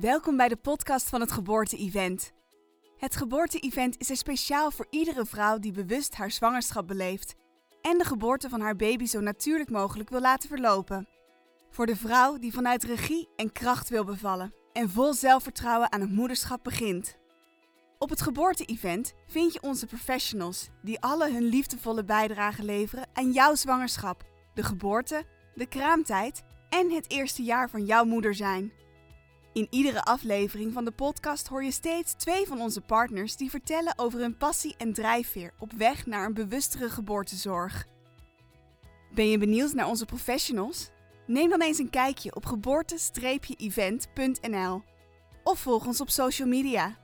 Welkom bij de podcast van het Geboorte-event. Het Geboorte-event is er speciaal voor iedere vrouw die bewust haar zwangerschap beleeft en de geboorte van haar baby zo natuurlijk mogelijk wil laten verlopen. Voor de vrouw die vanuit regie en kracht wil bevallen en vol zelfvertrouwen aan het moederschap begint. Op het Geboorte-event vind je onze professionals die alle hun liefdevolle bijdrage leveren aan jouw zwangerschap, de geboorte, de kraamtijd en het eerste jaar van jouw moeder zijn. In iedere aflevering van de podcast hoor je steeds twee van onze partners die vertellen over hun passie en drijfveer op weg naar een bewustere geboortezorg. Ben je benieuwd naar onze professionals? Neem dan eens een kijkje op geboorte-event.nl of volg ons op social media.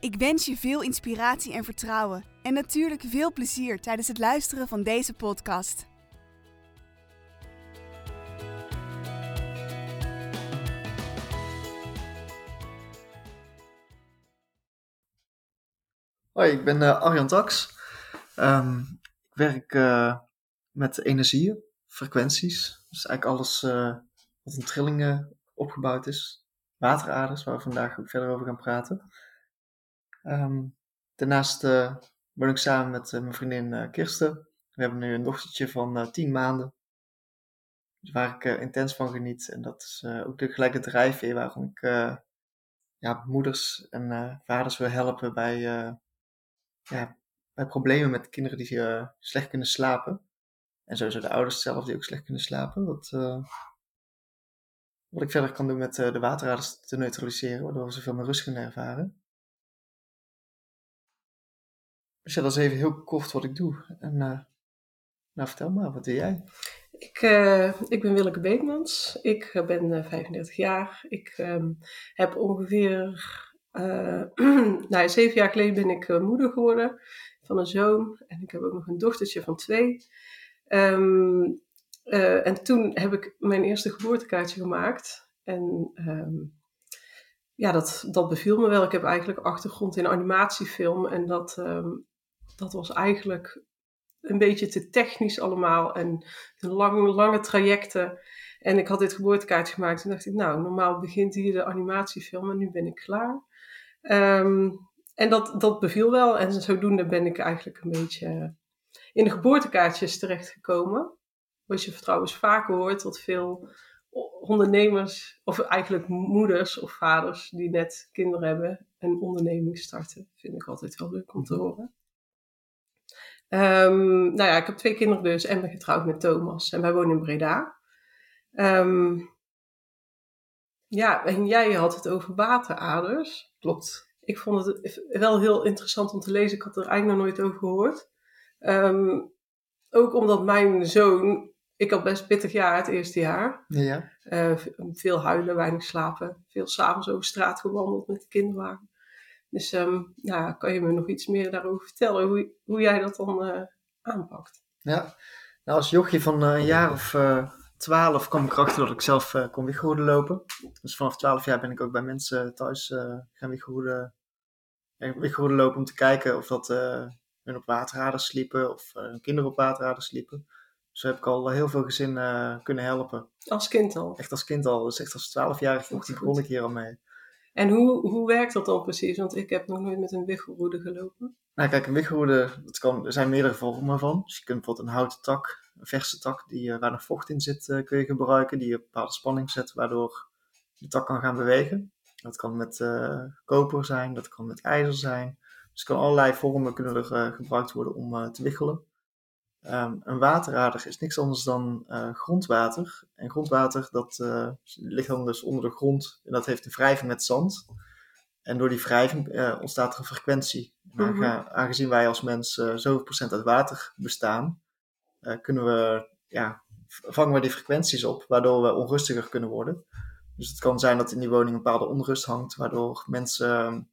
Ik wens je veel inspiratie en vertrouwen en natuurlijk veel plezier tijdens het luisteren van deze podcast. Hoi, ik ben uh, Arjan Tax. Ehm, ik werk uh, met energieën, frequenties. Dus eigenlijk alles uh, wat in trillingen opgebouwd is. Wateraders, waar we vandaag ook verder over gaan praten. Um, daarnaast woon ik samen met mijn vriendin Kirsten. We hebben nu een dochtertje van 10 maanden. Dus waar ik intens van geniet. En dat is ook de gelijke drijfveer waarom ik ja, moeders en vaders wil helpen bij ja, bij problemen met kinderen die uh, slecht kunnen slapen. En sowieso de ouders zelf die ook slecht kunnen slapen. Wat, uh, wat ik verder kan doen met uh, de wateraders te neutraliseren, waardoor we zoveel meer rust kunnen ervaren. Dus ja, dat is even heel kort wat ik doe. En nou, vertel maar, wat doe jij? Ik, ik ben Willeke Beekmans. Ik ben 35 jaar. Ik um, heb ongeveer uh, nou, zeven jaar geleden ben ik uh, moeder geworden van een zoon. En ik heb ook nog een dochtertje van twee. Um, uh, en toen heb ik mijn eerste geboortekaartje gemaakt. En um, ja, dat, dat beviel me wel. Ik heb eigenlijk achtergrond in animatiefilm. En dat, um, dat was eigenlijk een beetje te technisch allemaal. En lange, lange trajecten. En ik had dit geboortekaartje gemaakt. En dacht ik, nou, normaal begint hier de animatiefilm. En nu ben ik klaar. Um, en dat, dat beviel wel. En zodoende ben ik eigenlijk een beetje in de geboortekaartjes terechtgekomen. Wat je trouwens vaker hoort, dat veel ondernemers, of eigenlijk moeders of vaders die net kinderen hebben, een onderneming starten. Vind ik altijd wel leuk om te mhm. horen. Um, nou ja, ik heb twee kinderen dus en ben getrouwd met Thomas. En wij wonen in Breda. Um, ja, en jij had het over wateraders. Klopt. Ik vond het wel heel interessant om te lezen. Ik had er eigenlijk nog nooit over gehoord. Um, ook omdat mijn zoon, ik had best pittig jaar het eerste jaar. Ja. Uh, veel huilen, weinig slapen. Veel s'avonds over straat gewandeld met de kinderwagen. Dus um, nou, kan je me nog iets meer daarover vertellen? Hoe, hoe jij dat dan uh, aanpakt? Ja, nou als jochie van uh, een jaar of 12 kwam ik erachter dat ik zelf uh, kon wiggoeden lopen. Dus vanaf 12 jaar ben ik ook bij mensen thuis uh, gaan wiggoeden lopen om te kijken of dat uh, hun op waterraders sliepen of hun kinderen op waterraders sliepen. Dus heb ik al heel veel gezinnen kunnen helpen. Als kind al? Echt als kind al. Dus echt als 12-jarige begon ik hier al mee. En hoe, hoe werkt dat dan precies? Want ik heb nog nooit met een wiggelroede gelopen. Nou kijk, een wiggelroede, kan, er zijn meerdere vormen van. Dus je kunt bijvoorbeeld een houten tak verse tak die, uh, waar nog vocht in zit uh, kun je gebruiken, die een bepaalde spanning zet, waardoor de tak kan gaan bewegen. Dat kan met uh, koper zijn, dat kan met ijzer zijn. Dus kan allerlei vormen kunnen er gebruikt worden om te wiggelen. Um, een waterader is niks anders dan grondwater. En grondwater dat ligt dan dus onder de grond en dat heeft een wrijving met zand. En door die wrijving ontstaat er een frequentie. Mm -hmm. Aangezien wij als mens zoveel procent uit water bestaan, kunnen we, ja, vangen we die frequenties op, waardoor we onrustiger kunnen worden. Dus het kan zijn dat in die woning een bepaalde onrust hangt, waardoor mensen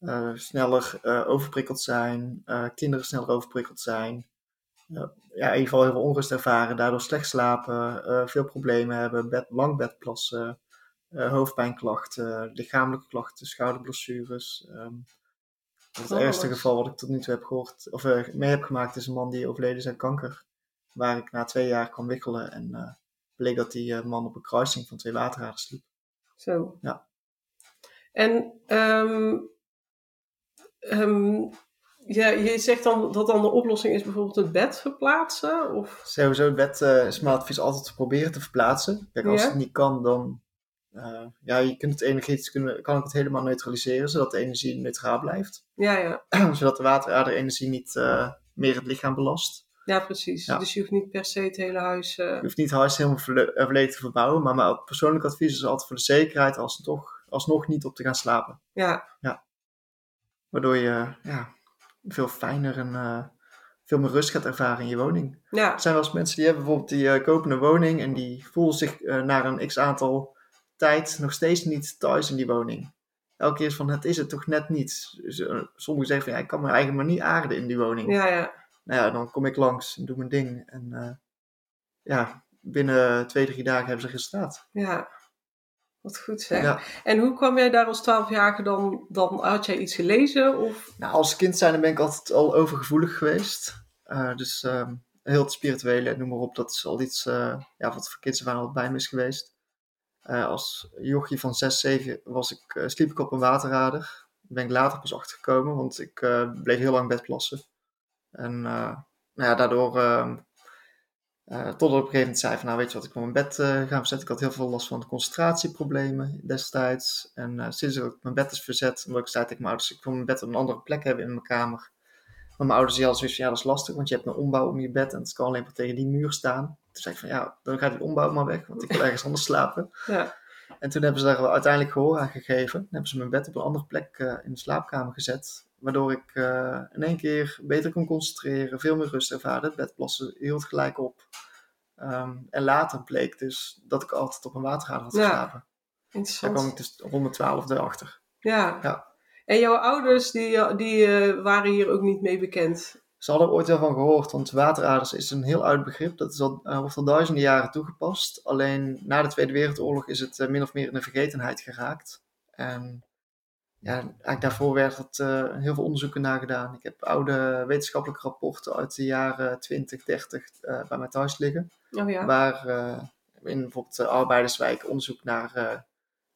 uh, sneller uh, overprikkeld zijn, kinderen sneller overprikkeld zijn. ja, in ieder geval heel veel onrust ervaren, daardoor slecht slapen, veel problemen hebben, bed, lang bedplassen, hoofdpijnklachten, lichamelijke klachten, schouderblessures. Um, het oh, ergste geval wat ik tot nu toe heb gehoord, of uh, mee heb gemaakt, is een man die overleden is aan kanker. Waar ik na twee jaar kwam wikkelen en uh, bleek dat die uh, man op een kruising van twee waterraders sliep. Zo. Ja. En ehm, ehm, ja, je zegt dan dat dan de oplossing is bijvoorbeeld het bed verplaatsen? Of? Sowieso het bed eh, is mijn advies altijd te proberen te verplaatsen. Kijk, als Ja. het niet kan, dan... eh, ja, je kunt het energetisch, kunnen, kan ik het helemaal neutraliseren, zodat de energie neutraal blijft. Ja, ja. zodat de wateraderenergie niet eh, meer het lichaam belast. ja, precies. Ja. Dus je hoeft niet per se het hele huis... eh, Je hoeft niet het huis helemaal volledig te verbouwen, maar mijn persoonlijk advies is altijd voor de zekerheid alsnog, alsnog niet op te gaan slapen. ja, Waardoor je ja, veel fijner en veel meer rust gaat ervaren in je woning. ja, Er zijn wel eens mensen die hebben bijvoorbeeld die kopen een woning en die voelen zich eh, na een x aantal tijd nog steeds niet thuis in die woning. Elke keer is van het is het toch net niet. Dus, eh, sommigen zeggen van ja, ik kan mijn eigen maar niet aarden in die woning. ja, ja. Nou ja, dan kom ik langs en doe mijn ding. En eh, ja, binnen twee, drie dagen hebben ze resultaat. Ja, wat goed zeg. Ja. En hoe kwam jij daar als twaalfjarige dan, dan? Had jij iets gelezen? Of? Nou, als kind zijn ben ik altijd al overgevoelig geweest. Eh, dus ehm, heel het spirituele, noem maar op, dat is al iets ja, wat voor kids waren al bij me is geweest. Eh, als jochie van 6, 7 was ik, eh, sliep ik op een waterrader. Daar ben ik later pas achtergekomen, want ik eh, bleef heel lang bedplassen. En nou ja, daardoor, ehm eh, tot op een gegeven moment zei van, nou weet je wat, ik wil mijn bed gaan verzetten. Ik had heel veel last van concentratieproblemen destijds. En sinds dat ik mijn bed is verzet, omdat ik zei tegen mijn ouders, ik wil mijn bed op een andere plek hebben in mijn kamer. Maar mijn ouders die hadden zoiets van, ja dat is lastig, want je hebt een ombouw om je bed en het kan alleen maar tegen die muur staan. Toen zei ik van, ja, dan gaat die ombouw maar weg, want ik wil ergens anders slapen. Ja, En toen hebben ze daar uiteindelijk gehoor aan gegeven. Hebben ze mijn bed op een andere plek eh, in de slaapkamer gezet. Waardoor ik eh, in één keer beter kon concentreren, veel meer rust ervaarde. Het bedplassen hield gelijk op. Ehm, en later bleek dus dat ik altijd op een waterrader had Ja. geslapen. Daar interessant. kwam ik dus rond mijn twaalfde achter. Ja. Ja. En jouw ouders, die, die eh, waren hier ook niet mee bekend? Ze hadden er ooit wel van gehoord, want wateraders is een heel oud begrip. Dat is al, eh, wordt al duizenden jaren toegepast. Alleen na de Tweede Wereldoorlog is het eh, min of meer in de vergetenheid geraakt. En ja, eigenlijk daarvoor werd er eh, heel veel onderzoeken naar gedaan. Ik heb oude wetenschappelijke rapporten uit de jaren 20, 30 eh, bij mij thuis liggen. Oh ja. Waar eh, in bijvoorbeeld de Arbeiderswijk onderzoek naar eh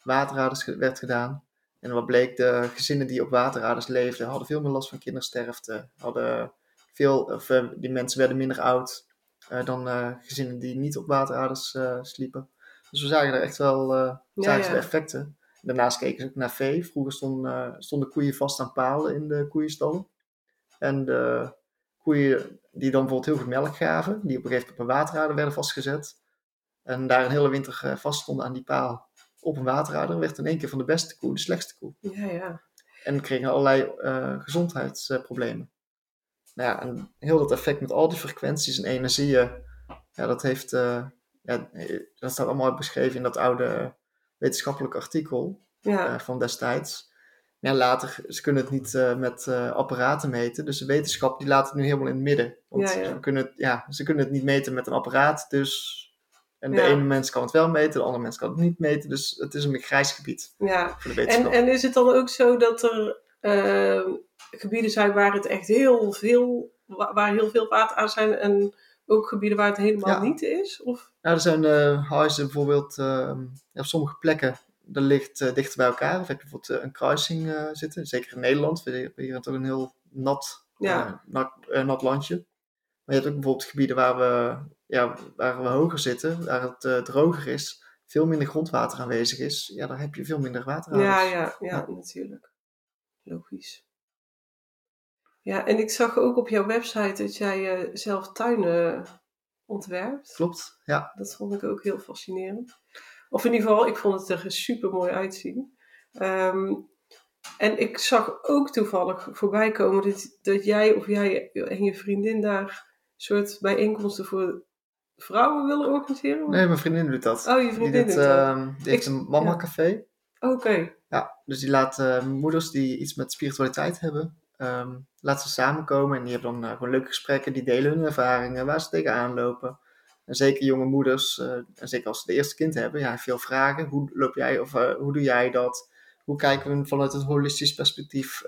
waterraders ge- werd gedaan. En wat bleek, de gezinnen die op waterraders leefden, hadden veel meer last van kindersterfte. Hadden veel, of, eh, die mensen werden minder oud eh, dan eh, gezinnen die niet op waterraders eh, sliepen. Dus we zagen er echt wel zagen ja. de effecten. Daarnaast keken ze ook naar vee. Vroeger stonden, stonden koeien vast aan palen in de koeienstallen. En de koeien die dan bijvoorbeeld heel veel melk gaven, die op een gegeven moment op een waterrader werden vastgezet. En daar een hele winter vast stonden aan die paal op een waterrader, werd in één keer van de beste koe de slechtste koe. Ja, ja. En kregen allerlei eh, gezondheidsproblemen. Nou ja, en heel dat effect met al die frequenties en energieën, ja, dat heeft, eh, ja, dat staat allemaal beschreven in dat oude wetenschappelijk artikel Ja, eh, van destijds. Ja, later, ze kunnen het niet met apparaten meten, dus de wetenschap die laat het nu helemaal in het midden. Want Ja, ja. Ze, kunnen het, ja, ze kunnen het niet meten met een apparaat, dus... En de Ja. ene mens kan het wel meten, de andere mens kan het niet meten, dus het is een grijs gebied ja. voor de En, wetenschap. en is het dan ook zo dat er eh, gebieden zijn waar het echt heel veel, wa- waar heel veel water aan zijn en ook gebieden waar het helemaal Ja. niet is? Of? Er zijn eh, huizen bijvoorbeeld eh, ja, op sommige plekken, dat ligt eh, dichter bij elkaar. Of heb je bijvoorbeeld eh, een kruising zitten, zeker in Nederland. We hebben hier toch een heel nat, nat, nat landje. Maar je hebt ook bijvoorbeeld gebieden waar we, ja, waar we hoger zitten, waar het eh, droger is, veel minder grondwater aanwezig is. Ja, daar heb je veel minder water Ja, ja, ja, Ja. natuurlijk. Logisch. Ja, en ik zag ook op jouw website dat jij eh, zelf tuinen ontwerpt. Klopt, ja. Dat vond ik ook heel fascinerend. Of in ieder geval, ik vond het er super mooi uitzien. Ehm, en ik zag ook toevallig voorbij komen dat, dat jij of jij en je vriendin daar soort bijeenkomsten voor vrouwen willen organiseren. Nee, mijn vriendin doet dat. Oh, je die vriendin doet, doet dat. ehm, die heeft Ik- een mama-café. Oké, Ja, dus die laat eh, moeders die iets met spiritualiteit hebben, ehm laat ze samenkomen. En die hebben dan eh, gewoon leuke gesprekken, die delen hun ervaringen, waar ze tegenaan lopen. En zeker jonge moeders, eh, en zeker als ze de eerste kind hebben, ja, veel vragen. Hoe loop jij of eh, hoe doe jij dat? Hoe kijken we vanuit een holistisch perspectief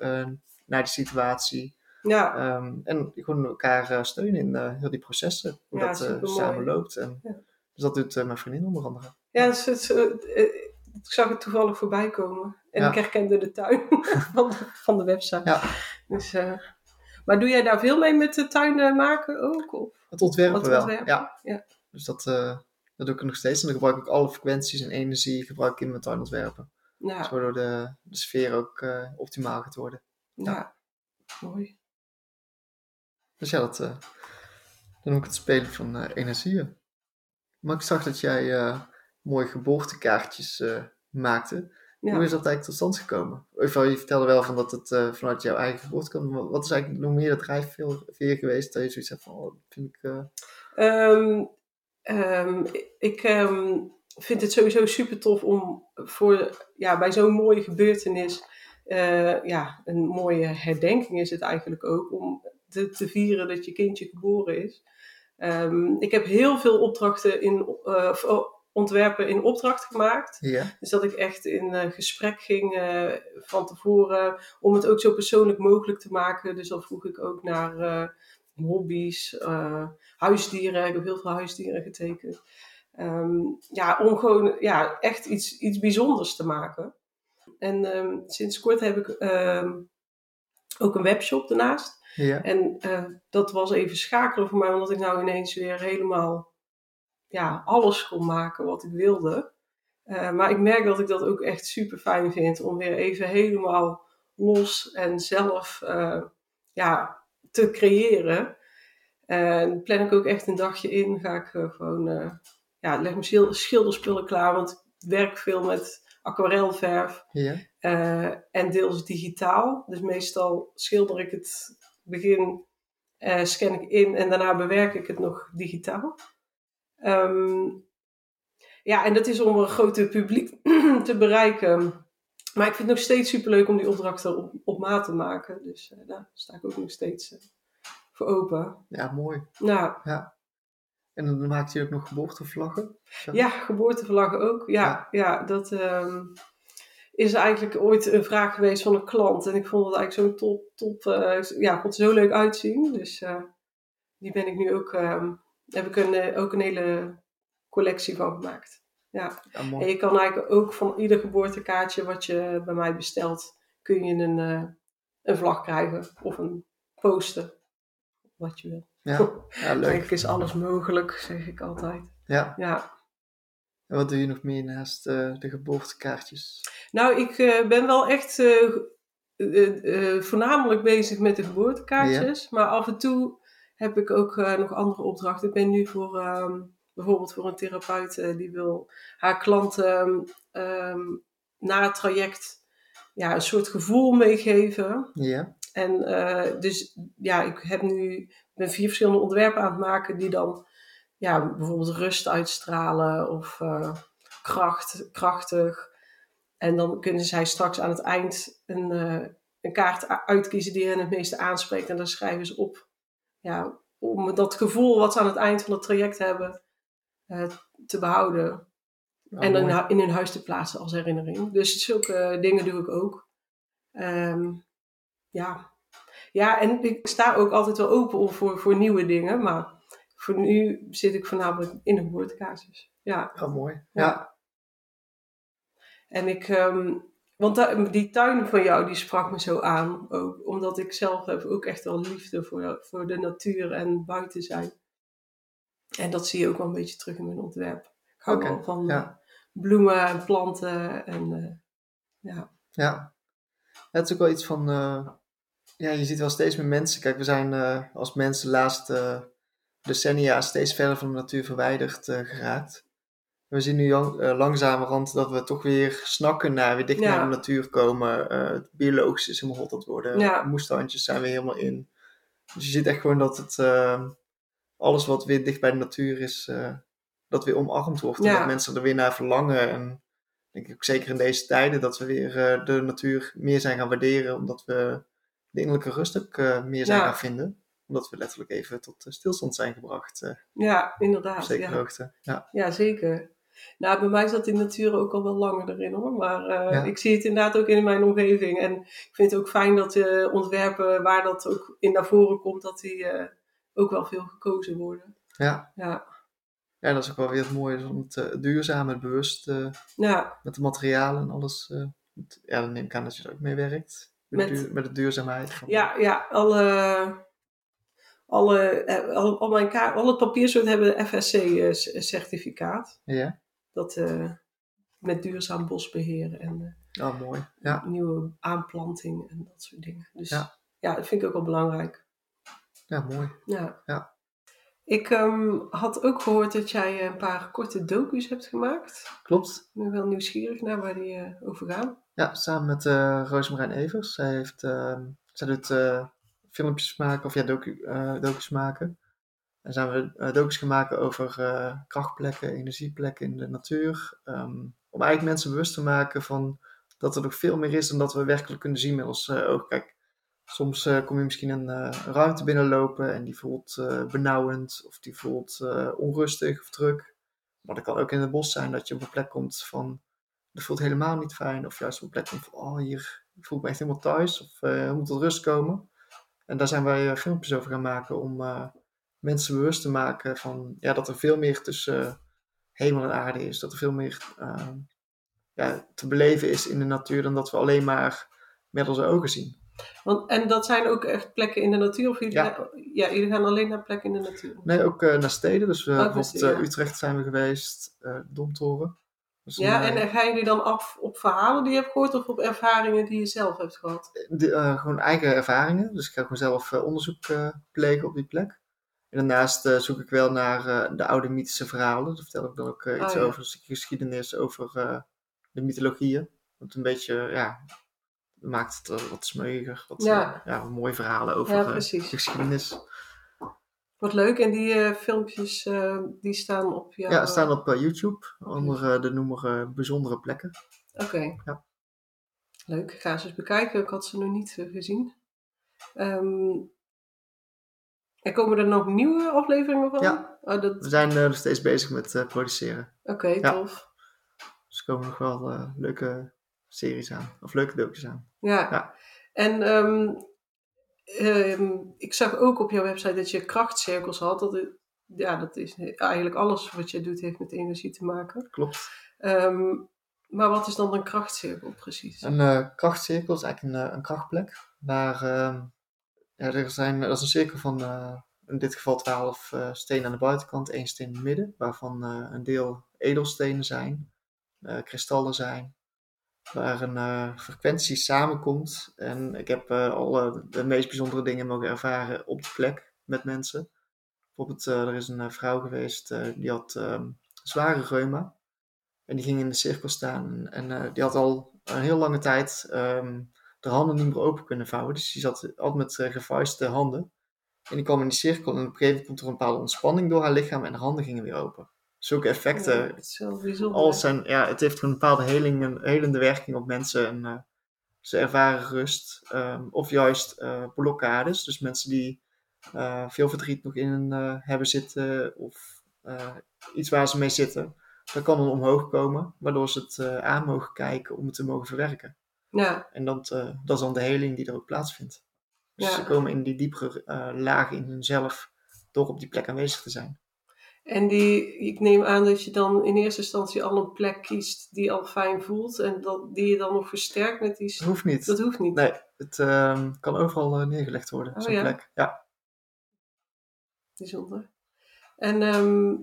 naar die situatie? Ja, Ehm, en gewoon elkaar eh, steunen in eh, heel die processen, hoe Ja, dat eh, samen loopt. En, Ja. Dus dat doet mijn vriendin onder andere. ja het, is, eh, Ik zag het toevallig voorbij komen. En Ja. ik herkende de tuin van, de, van de website. Ja. Dus, maar doe jij daar veel mee met de tuinen maken ook? Of? Het ontwerpen wel. ontwerpen? Ja. Ja. Dus dat, dat doe ik nog steeds. En dan gebruik ik alle frequenties en energie gebruik ik in mijn tuinontwerpen. Ja, Dus waardoor de, de sfeer ook optimaal gaat worden. ja. mooi. Dus ja, dat, eh, dan ook het spelen van eh, energieën. Maar ik zag dat jij eh, mooie geboortekaartjes maakte. Ja. Hoe is dat eigenlijk tot stand gekomen? Of, je vertelde wel van dat het vanuit jouw eigen geboorte kwam. Maar wat is eigenlijk nog meer de drijfveer geweest? Dat je zoiets hebt van, oh, dat vind ik... eh, Ehm, ehm, ik ehm, vind het sowieso super tof om voor, ja, bij zo'n mooie gebeurtenis, ja, een mooie herdenking is het eigenlijk ook, om te, te vieren dat je kindje geboren is. Ehm, ik heb heel veel opdrachten in, eh, oh, ontwerpen in opdracht gemaakt. ja, Dus dat ik echt in eh, gesprek ging eh, van tevoren om het ook zo persoonlijk mogelijk te maken. Dus dan vroeg ik ook naar hobby's, huisdieren. Ik heb heel veel huisdieren getekend. Ehm, ja, om gewoon ja, echt iets, iets bijzonders te maken. En ehm, sinds kort heb ik ook een webshop daarnaast. Ja, En eh, dat was even schakelen voor mij, omdat ik nou ineens weer helemaal ja, alles kon maken wat ik wilde. Eh, maar ik merk dat ik dat ook echt super fijn vind om weer even helemaal los en zelf eh, ja, te creëren. En plan ik ook echt een dagje in, ga ik gewoon, ja, leg mijn schil- schilderspullen klaar, want ik werk veel met aquarelverf. ja. En deels digitaal. Dus meestal schilder ik het begin, eh, scan ik in en daarna bewerk ik het nog digitaal. Ehm, ja, en dat is om een groter publiek te bereiken. Maar ik vind het nog steeds superleuk om die opdrachten op, op maat te maken. Dus eh, daar sta ik ook nog steeds eh, voor open. Ja, mooi. Nou, En dan maakt hij ook nog geboortevlaggen? Zo? Ja, geboorteverlagen ook. Ja, ja. dat ehm, is eigenlijk ooit een vraag geweest van een klant. En ik vond het eigenlijk zo'n top, top, eh, ja, vond het zo leuk uitzien. Dus eh, die ben ik nu ook, ehm, heb ik een, eh, ook een hele collectie van gemaakt. Ja. Ja, En je kan eigenlijk ook van ieder geboortekaartje wat je bij mij bestelt, kun je een, een vlag krijgen of een poster. Wat je wil. Ja, ja leuk. Eigenlijk is alles mogelijk, zeg ik altijd. Ja. Ja. En wat doe je nog meer naast eh, de geboortekaartjes? Nou, ik eh, ben wel echt eh, voornamelijk bezig met de geboortekaartjes. Maar af en toe heb ik ook nog andere opdrachten. Ik ben nu voor ehm, bijvoorbeeld voor een therapeut die wil haar klanten ehm, ehm, na het traject ja, een soort gevoel meegeven. Ja, En dus ja, ik heb nu ben vier verschillende ontwerpen aan het maken die dan ja, bijvoorbeeld rust uitstralen of eh, kracht, krachtig. En dan kunnen zij straks aan het eind een, eh, een kaart uitkiezen die hen het meeste aanspreekt. En dan schrijven ze op. Ja, om dat gevoel wat ze aan het eind van het traject hebben eh, te behouden. Ja, en dan in hun huis te plaatsen als herinnering. Dus zulke dingen doe ik ook. Ehm, ja. ja, en ik sta ook altijd wel open voor, voor nieuwe dingen. Maar voor nu zit ik voornamelijk in de geboortekaartjes. Ja, Ja, mooi. Ja. Ja, en ik... ehm, want die tuin van jou, die sprak me zo aan. Ook, omdat ik zelf heb ook echt wel liefde voor, voor de natuur en buiten zijn. En dat zie je ook wel een beetje terug in mijn ontwerp. Ik hou wel van ja. eh, bloemen en planten. En eh, ja, ja. Het is ook wel iets van... eh, ja, je ziet wel steeds meer mensen. Kijk, we zijn als mensen de laatste decennia steeds verder van de natuur verwijderd eh, geraakt. We zien nu eh, langzamerhand dat we toch weer snakken naar, weer dicht Ja. naar de natuur komen. Eh, het biologisch is helemaal hot aan het worden. Ja. Moestuintjes zijn weer helemaal in. Dus je ziet echt gewoon dat het, eh, alles wat weer dicht bij de natuur is, dat weer omarmd wordt. En Ja. dat mensen er weer naar verlangen. En denk ik ook zeker in deze tijden dat we weer de natuur meer zijn gaan waarderen. Omdat we de innerlijke rust ook meer zijn gaan vinden. Omdat we letterlijk even tot eh, stilstand zijn gebracht. eh, ja op inderdaad. zekere Ja. hoogte. Ja. ja, zeker. Nou, bij mij zat die natuur ook al wel langer erin hoor. Maar eh, Ja. ik zie het inderdaad ook in mijn omgeving. En ik vind het ook fijn dat de ontwerpen waar dat ook in naar voren komt, dat die ook wel veel gekozen worden. Ja. Ja, Ja, dat is ook wel weer het mooie van het uh, duurzaam, het bewust Ja, met de materialen en alles. ja, dan neem ik aan dat je er ook mee werkt. Met, Met- duur- met de duurzaamheid. Van, ja, ja alle, alle, eh, al, al, mijn ka- al het papiersoorten hebben een FSC-certificaat. Ja, Dat eh, met duurzaam bosbeheer en oh, mooi. Ja, eh, nieuwe aanplanting en dat soort dingen. Dus ja. Ja. dat vind ik ook wel belangrijk. ja mooi. Ja. Ja. Ik ehm, had ook gehoord dat jij een paar korte docu's hebt gemaakt. Klopt. Ik ben wel nieuwsgierig naar waar die eh, over gaan. Ja, samen met eh Roosmarijn Evers. Zij, heeft, ehm, zij doet eh, filmpjes maken, of ja, docu, eh, docus maken. En zijn we eh, docus gaan maken over eh, krachtplekken, energieplekken in de natuur. ehm, om eigenlijk mensen bewust te maken van dat er nog veel meer is dan dat we werkelijk kunnen zien met ons oog. Kijk, soms kom je misschien een ruimte binnenlopen en die voelt benauwend of die voelt onrustig of druk. Maar dat kan ook in het bos zijn dat je op een plek komt van dat voelt helemaal niet fijn. Of juist op een plek komt van, oh hier voel ik me echt helemaal thuis. Of er moet tot rust komen. En daar zijn wij eh, filmpjes over gaan maken om eh, mensen bewust te maken van ja, dat er veel meer tussen eh, hemel en aarde is. Dat er veel meer ja, te beleven is in de natuur dan dat we alleen maar met onze ogen zien. Want, en dat zijn ook echt plekken in de natuur? Of jullie, Ja. ja, jullie gaan alleen naar plekken in de natuur? Nee, ook naar steden. Dus we, naar bijvoorbeeld ja. Utrecht zijn we geweest, Domtoren. Dus Ja, een, en eh, en gaan jullie dan af op verhalen die je hebt gehoord of op ervaringen die je zelf hebt gehad? de, eh, gewoon eigen ervaringen. Dus ik ga gewoon zelf eh, onderzoek eh, plegen op die plek. En daarnaast eh, zoek ik wel naar eh, de oude mythische verhalen. Daar vertel ik dan ook eh, iets ja. over, stukje geschiedenis, over eh, de mythologieën. Want een beetje, ja, maakt het eh, wat smeuiger. Wat, Ja. mooie verhalen over Ja, eh, geschiedenis. Wat leuk. En die eh, filmpjes eh, die staan op jouw... Ja, staan op eh, YouTube onder de noemer bijzondere plekken. Oké. Ja. Leuk. Ik ga ze eens bekijken. Ik had ze nog niet gezien. Ehm, en komen er nog nieuwe afleveringen van? Ja. Oh, dat... We zijn nog steeds bezig met produceren. Oké, Ja. tof. Dus er komen nog wel leuke series aan. Of leuke docu's aan. Ja. Ja. En ehm, ehm, ik zag ook op jouw website dat je krachtcirkels had. Dat, het- ja, dat is eigenlijk alles wat je doet heeft met energie te maken. Klopt. Ehm, maar wat is dan een krachtcirkel precies? Een eh, krachtcirkel is eigenlijk een, eh, een krachtplek. Waar, ehm, ja, er zijn, dat is een cirkel van eh, in dit geval 12 eh, stenen aan de buitenkant, één steen in het midden, waarvan een deel edelstenen zijn, kristallen zijn, waar een eh, frequentie samenkomt. En ik heb eh, al de meest bijzondere dingen mogen ervaren op de plek met mensen. Bijvoorbeeld, eh, er is een vrouw geweest die had ehm, zware reuma. En die ging in de cirkel staan. En die had al een heel lange tijd ehm de handen niet meer open kunnen vouwen. Dus die zat altijd met uh, gevuiste handen. En die kwam in die cirkel. En op een gegeven moment komt er een bepaalde ontspanning door haar lichaam. En haar handen gingen weer open. Zulke effecten. Ja, het is wel bijzonder. Alles zijn, ja, het heeft een bepaalde heling, een helende werking op mensen. En eh, ze ervaren rust. ehm, of juist eh, blokkades. Dus mensen die eh, veel verdriet nog in hun, hebben zitten. Of iets waar ze mee zitten. Dat kan dan omhoog komen. Waardoor ze het aan mogen kijken om het te mogen verwerken. Ja, En dat, dat is dan de heling die er ook plaatsvindt. Dus Ja. ze komen in die diepere lagen in hunzelf. Door op die plek aanwezig te zijn. En die, ik neem aan dat je dan in eerste instantie al een plek kiest die al fijn voelt. En dat, die je dan nog versterkt met die... Dat hoeft niet. Dat hoeft niet. Nee, het ehm, kan overal eh, neergelegd worden, Oh, zo'n ja? plek. Ja, Bijzonder. En ehm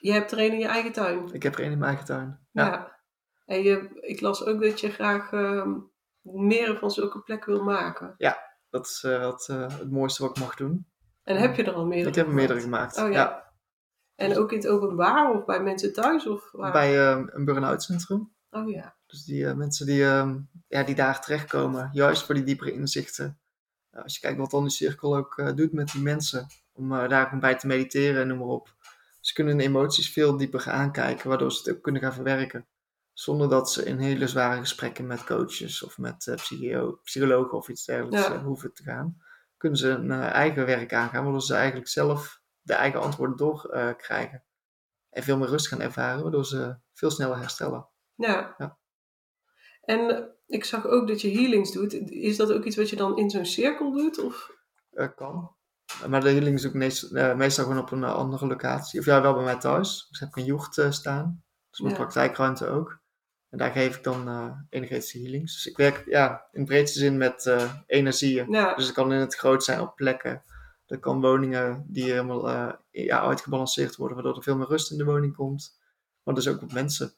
je hebt er een in je eigen tuin. ik heb er één in mijn eigen tuin. Ja. Ja, En je, ik las ook dat je graag ehm, meer van zulke plekken wil maken. dat is eh, wat, eh, het mooiste wat ik mag doen. En heb je er al meerdere ik heb er meerdere gemaakt? Oh ja. En ook in het openbaar of bij mensen thuis? Of waar? Bij ehm, een burn-out centrum. Oh ja. Dus die eh, mensen die, ehm, ja, die daar terechtkomen, juist voor die diepere inzichten. Als je kijkt wat dan die cirkel ook eh, doet met die mensen, om eh, daar gewoon bij te mediteren en noem maar op. Ze kunnen hun emoties veel dieper gaan aankijken, waardoor ze het ook kunnen gaan verwerken. Zonder dat ze in hele zware gesprekken met coaches of met psycho- psychologen of iets dergelijks Ja. hoeven te gaan. Kunnen ze een eh, eigen werk aangaan, waardoor ze eigenlijk zelf de eigen antwoorden doorkrijgen. krijgen en veel meer rust gaan ervaren, waardoor ze veel sneller herstellen. Ja. Ja. En eh, ik zag ook dat je healings doet. Is dat ook iets wat je dan in zo'n cirkel doet? Of? Eh, kan. maar de healing is ook meest- eh, meestal gewoon op een eh, andere locatie. Of ja, wel bij mij thuis. Dus heb ik een jocht eh, staan. Dus mijn Ja. praktijkruimte ook. En daar geef ik dan eh, energetische healings. Dus ik werk ja, in breedste zin met eh, energieën. Ja, Dus het kan in het groot zijn op plekken. Er kan woningen die helemaal eh, ja, uitgebalanceerd worden, waardoor er veel meer rust in de woning komt. Maar dus ook op mensen.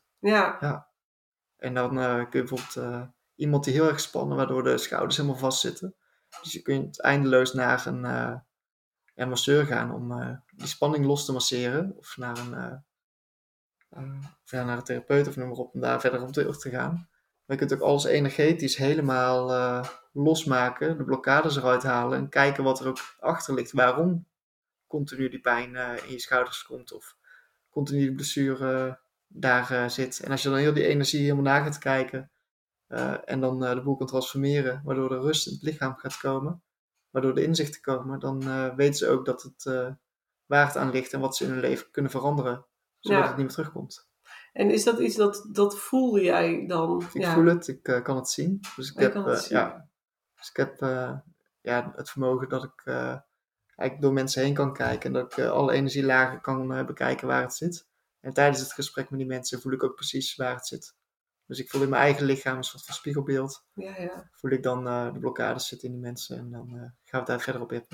ja, En dan kun je bijvoorbeeld iemand die heel erg spannen, waardoor de schouders helemaal vastzitten. Dus je kunt eindeloos naar een ja, masseur gaan om die spanning los te masseren. Of naar een, eh, eh, of ja, naar een therapeut of noem maar op, om daar verder op terug te gaan. Maar je kunt ook alles energetisch helemaal eh, losmaken, de blokkades eruit halen en kijken wat er ook achter ligt. Waarom continu die pijn eh, in je schouders komt of continu die blessure eh, daar eh, zit. En als je dan heel die energie helemaal na gaat kijken eh, en dan eh, de boel kan transformeren, waardoor er rust in het lichaam gaat komen, waardoor de inzichten komen, dan eh, weten ze ook dat het eh, waar het aan ligt en wat ze in hun leven kunnen veranderen, zodat Ja. het niet meer terugkomt. En is dat iets dat, dat voel jij dan? Ik ja. voel het, ik eh, kan het zien. Dus ik heb, kan het eh, zien. ja, dus ik heb eh, ja, het vermogen dat ik eigenlijk door mensen heen kan kijken en dat ik alle energielagen kan bekijken waar het zit. En tijdens het gesprek met die mensen voel ik ook precies waar het zit. Dus ik voel in mijn eigen lichaam een soort van spiegelbeeld. Ja, ja. Voel ik dan de blokkades zitten in die mensen en dan gaan we daar verder op in.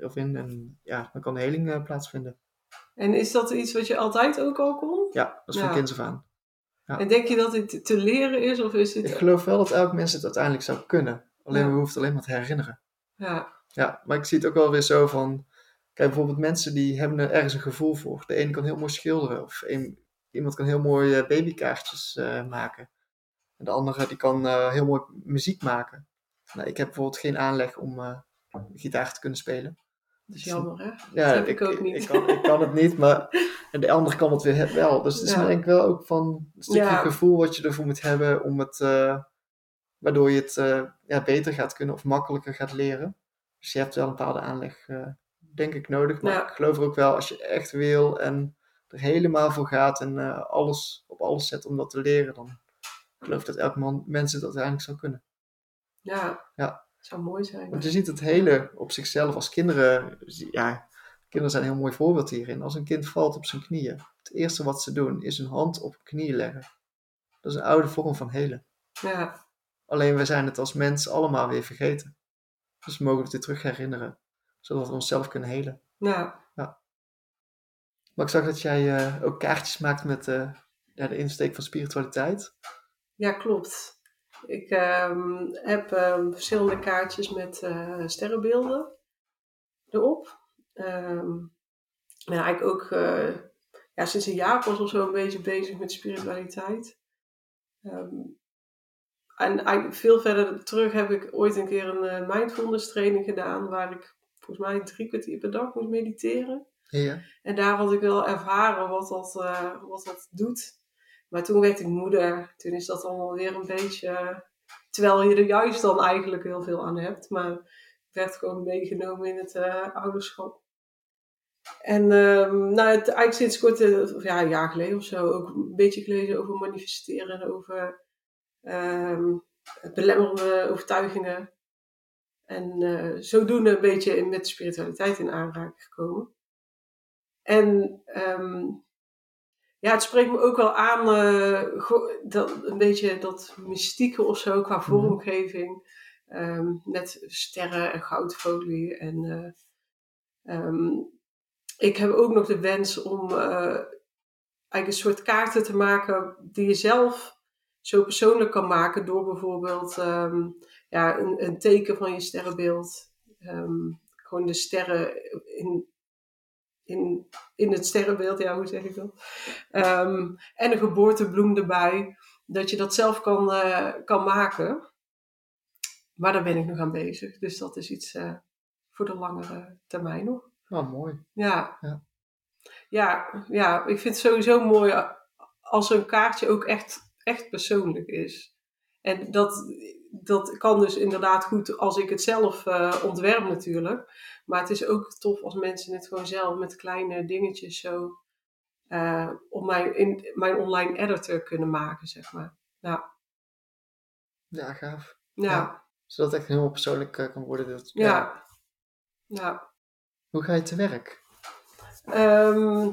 of in. En ja, dan kan de heling plaatsvinden. En is dat iets wat je altijd ook al kon? Ja, dat is van Ja. kinds af aan. Ja. En denk je dat dit te leren is? Of is Ik het... geloof wel dat elk mens het uiteindelijk zou kunnen. Alleen Ja. we hoeven het alleen maar te herinneren. Ja, Ja, maar ik zie het ook wel weer zo van. Kijk, bijvoorbeeld mensen die hebben er ergens een gevoel voor. De ene kan heel mooi schilderen. Of een, iemand kan heel mooi eh, babykaartjes eh, maken. En de andere die kan eh, heel mooi muziek maken. Nou, ik heb bijvoorbeeld geen aanleg om gitaar te kunnen spelen. Dat is jammer hè? Ja, Dat heb ik ook niet. Ik kan, ik kan het niet, maar en de ander kan het weer wel. Dus het is Ja. denk ik wel ook van een stukje Ja. gevoel wat je ervoor moet hebben om het, eh, waardoor je het eh, ja, beter gaat kunnen of makkelijker gaat leren. Dus je hebt wel een bepaalde aanleg, eh, denk ik, nodig. Maar ik geloof er ook wel als je echt wil en er helemaal voor gaat en alles op alles zet om dat te leren, dan geloof ik dat elk man, mens het uiteindelijk zou kunnen. Ja. Ja. Zou mooi zijn. Want je ziet het hele op zichzelf als kinderen. Ja, kinderen zijn een heel mooi voorbeeld hierin. Als een kind valt op zijn knieën, het eerste wat ze doen is hun hand op knieën leggen. Dat is een oude vorm van helen. Ja, Alleen we zijn het als mens allemaal weer vergeten. Dus we mogen het weer terug herinneren, zodat we onszelf kunnen helen. ja. Maar ik zag dat jij eh, ook kaartjes maakt met ja, de insteek van spiritualiteit. ja klopt. Ik ehm, heb ehm, verschillende kaartjes met eh, sterrenbeelden erop. Ehm ben eigenlijk ook eh, ja, sinds een jaar pas of zo een beetje bezig met spiritualiteit. Ehm, en eigenlijk veel verder terug heb ik ooit een keer een eh, mindfulness training gedaan, waar ik volgens mij drie kwartier per dag moest mediteren. Ja. En daar had ik wel ervaren wat dat, wat dat doet. Maar toen werd ik moeder. Toen is dat allemaal weer een beetje. Terwijl je er juist dan eigenlijk heel veel aan hebt. Maar ik werd gewoon meegenomen in het eh, ouderschap. En ehm, nou, het, eigenlijk sinds kort, of ja, een jaar geleden of zo, ook een beetje gelezen over manifesteren en over ehm, belemmerende overtuigingen. En eh, zodoende een beetje met spiritualiteit in aanraking gekomen. En ehm, ja, het spreekt me ook wel aan, eh, dat, een beetje dat mystieke of zo qua Mhm. vormgeving. Ehm, met sterren en goudfolie. En eh, ehm, ik heb ook nog de wens om eh, eigenlijk een soort kaarten te maken die je zelf zo persoonlijk kan maken door bijvoorbeeld ehm, ja, een, een teken van je sterrenbeeld. gewoon de sterren in, in, in het sterrenbeeld, ja, hoe zeg ik dat? Ehm, en een geboortebloem erbij, dat je dat zelf kan, eh, kan maken. Maar daar ben ik nog aan bezig, dus dat is iets eh, voor de langere termijn nog. Oh, mooi. Ja. Ja. Ja, ja, ik vind het sowieso mooi als een kaartje ook echt, echt persoonlijk is. En dat, dat kan dus inderdaad goed als ik het zelf eh, ontwerp natuurlijk. Maar het is ook tof als mensen het gewoon zelf met kleine dingetjes zo eh, op mijn, in mijn online editor kunnen maken, zeg maar. Ja, Ja, gaaf. ja, Ja. Zodat het echt helemaal persoonlijk eh, kan worden. Dat, ja. ja. Hoe ga je te werk? Ehm,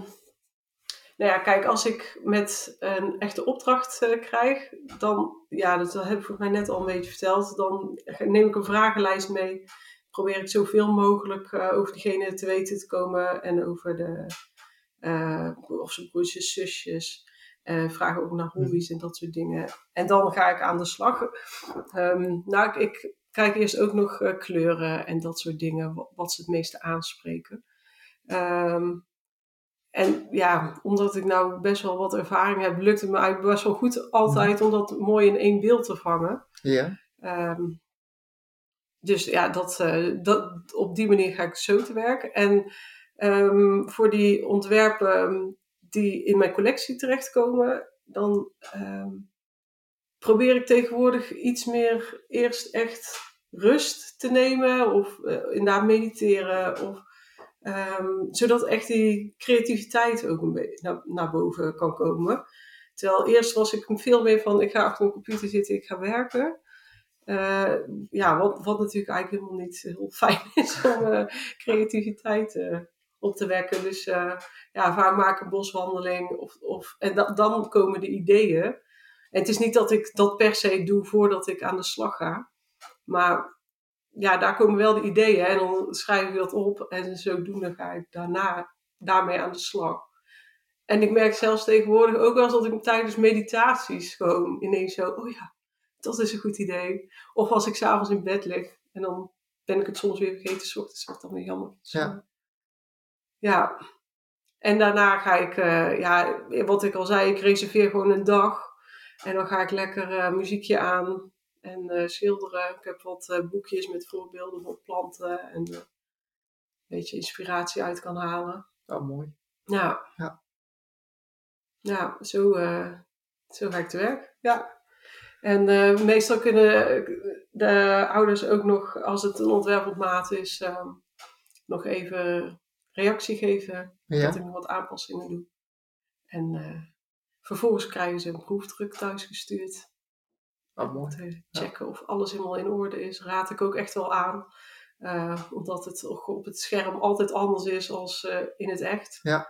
nou ja, kijk, als ik met een echte opdracht uh, krijg, dan, ja, dat, heb ik volgens mij net al een beetje verteld, dan neem ik een vragenlijst mee. Probeer ik zoveel mogelijk uh, over diegene te weten te komen en over de, uh, of zijn broertjes, zusjes. vraag ook naar hobby's en dat soort dingen. En dan ga ik aan de slag. Um, nou, ik, ik, kijk eerst ook nog kleuren en dat soort dingen, wat, wat ze het meeste aanspreken. Um, en ja, omdat ik nou best wel wat ervaring heb, lukt het me eigenlijk best wel goed altijd om dat mooi in één beeld te vangen. Ja. Um, dus ja, dat, uh, dat, op die manier ga ik zo te werk. En um, voor die ontwerpen die in mijn collectie terechtkomen, dan um, probeer ik tegenwoordig iets meer eerst echt rust te nemen of uh, inderdaad mediteren of Um, zodat echt die creativiteit ook een beetje naar, naar, boven kan komen. Terwijl eerst was ik veel meer van, ik ga achter mijn computer zitten, ik ga werken. Uh, ja, wat, wat natuurlijk eigenlijk helemaal niet heel fijn is om uh, creativiteit uh, op te wekken. Dus ja, vaak maak een boswandeling of, of, en da dan komen de ideeën. Het is niet dat ik dat per se doe voordat ik aan de slag ga. Maar ja, daar komen wel de ideeën en dan schrijf ik dat op en zodoende ga ik daarna daarmee aan de slag. En ik merk zelfs tegenwoordig ook wel eens dat ik tijdens meditaties gewoon ineens zo, oh ja, dat is een goed idee. Of als ik s'avonds in bed lig en dan ben ik het soms weer vergeten, s ochtends wordt dan weer jammer. Ja. Ja. En daarna ga ik, uh, ja, wat ik al zei, ik reserveer gewoon een dag. En dan ga ik lekker uh, muziekje aan en uh, schilderen. Ik heb wat uh, boekjes met voorbeelden van planten en uh, een beetje inspiratie uit kan halen. Oh, mooi. Ja. Ja, ja zo, zo ga ik te werk. Ja. En meestal kunnen de ouders ook nog, als het een ontwerp op maat is, nog even reactie geven. Ja. Dat ik nog wat aanpassingen doe. En vervolgens krijgen ze een proefdruk thuisgestuurd. Mooi. Te checken of alles helemaal in orde is. Raad ik ook echt wel aan. Uh, omdat het op het scherm altijd anders is als uh, in het echt. Ja.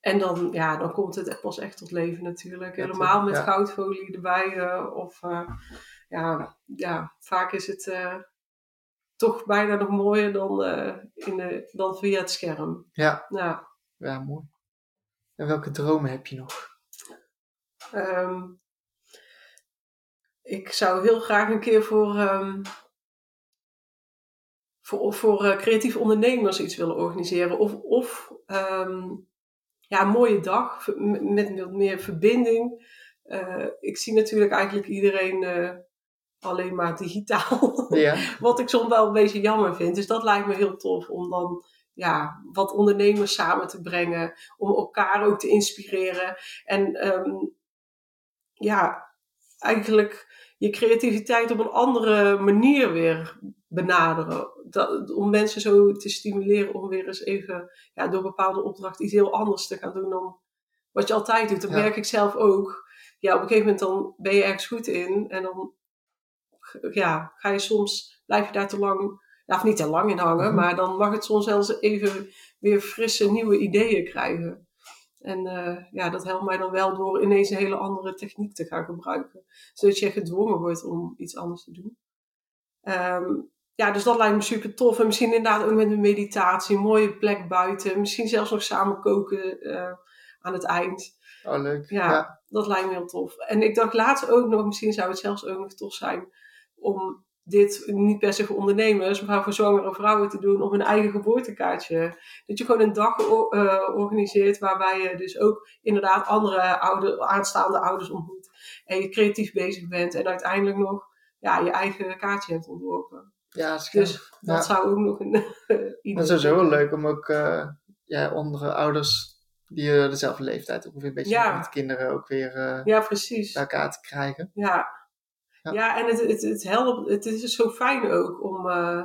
En dan, ja, dan komt het pas echt tot leven natuurlijk. Helemaal met ja. goudfolie erbij. Uh, of ja, ja, vaak is het toch bijna nog mooier dan, in de, dan via het scherm. Ja. ja. Ja, mooi. En welke dromen heb je nog? Um, ik zou heel graag een keer voor, um, voor, voor uh, creatieve ondernemers iets willen organiseren. Of, of um, ja, een mooie dag met wat meer verbinding. Uh, ik zie natuurlijk eigenlijk iedereen uh, alleen maar digitaal. Ja. wat ik soms wel een beetje jammer vind. Dus dat lijkt me heel tof om dan ja, wat ondernemers samen te brengen. Om elkaar ook te inspireren. En um, ja, eigenlijk je creativiteit op een andere manier weer benaderen. Dat, om mensen zo te stimuleren om weer eens even ja, door bepaalde opdrachten iets heel anders te gaan doen dan wat je altijd doet. Dat Ja. merk ik zelf ook. Ja, op een gegeven moment dan ben je ergens goed in en dan ja, ga je soms, blijf je daar te lang, ja, of niet te lang in hangen, Mhm. maar dan mag het soms zelfs even weer frisse nieuwe ideeën krijgen. En eh, ja, dat helpt mij dan wel door ineens een hele andere techniek te gaan gebruiken. Zodat je gedwongen wordt om iets anders te doen. Ehm, ja, dus dat lijkt me super tof. En misschien inderdaad ook met een meditatie, een mooie plek buiten. Misschien zelfs nog samen koken eh, aan het eind. Oh, leuk. Ja. ja. Dat lijkt me heel tof. En ik dacht laatst ook nog, misschien zou het zelfs ook nog tof zijn om dit niet per se voor ondernemers, maar voor zwangere vrouwen te doen op een eigen geboortekaartje. Dat je gewoon een dag eh, organiseert waarbij je dus ook inderdaad andere oude, aanstaande ouders ontmoet. En je creatief bezig bent en uiteindelijk nog ja, je eigen kaartje hebt ontworpen. Ja, dat. Dus dat Ja. zou ook nog een idee Dat is sowieso wel leuk om ook eh, ja, andere ouders die eh, dezelfde leeftijd ongeveer een beetje Ja. met kinderen ook weer Ja, precies. bij elkaar te krijgen. Ja, Ja. ja. en het, het, het helpt. Het is zo fijn ook om. eh,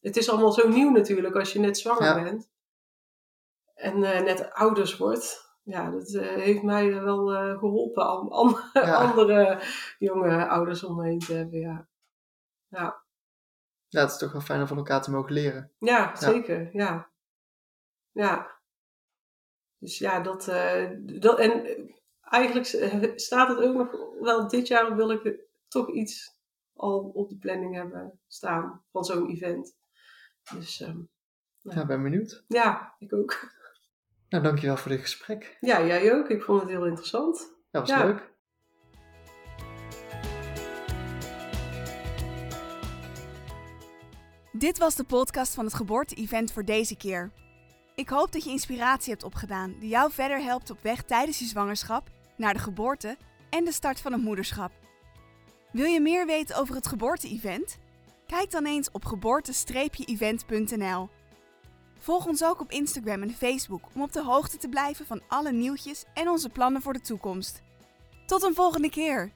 het is allemaal zo nieuw natuurlijk als je net zwanger Ja. bent. En eh, net ouders wordt. Ja, dat eh, heeft mij wel eh, geholpen om an- Ja. andere jonge ouders om me heen te hebben. Ja, ja. Ja, het is toch wel fijn om van elkaar te mogen leren. ja zeker. Ja. Ja. Dus ja, dat, dat en eigenlijk staat het ook nog wel dit jaar wil ik toch iets al op de planning hebben staan van zo'n event. Dus ehm, Ja, ben benieuwd. ja, ik ook. Nou, dankjewel voor dit gesprek. Ja, jij ook. Ik vond het heel interessant. Dat was Ja. leuk. Dit was de podcast van het geboorte-event voor deze keer. Ik hoop dat je inspiratie hebt opgedaan die jou verder helpt op weg tijdens je zwangerschap, naar de geboorte en de start van het moederschap. Wil je meer weten over het geboorte-event? Kijk dan eens op geboorte-event.nl. Volg ons ook op Instagram en Facebook om op de hoogte te blijven van alle nieuwtjes en onze plannen voor de toekomst. Tot een volgende keer!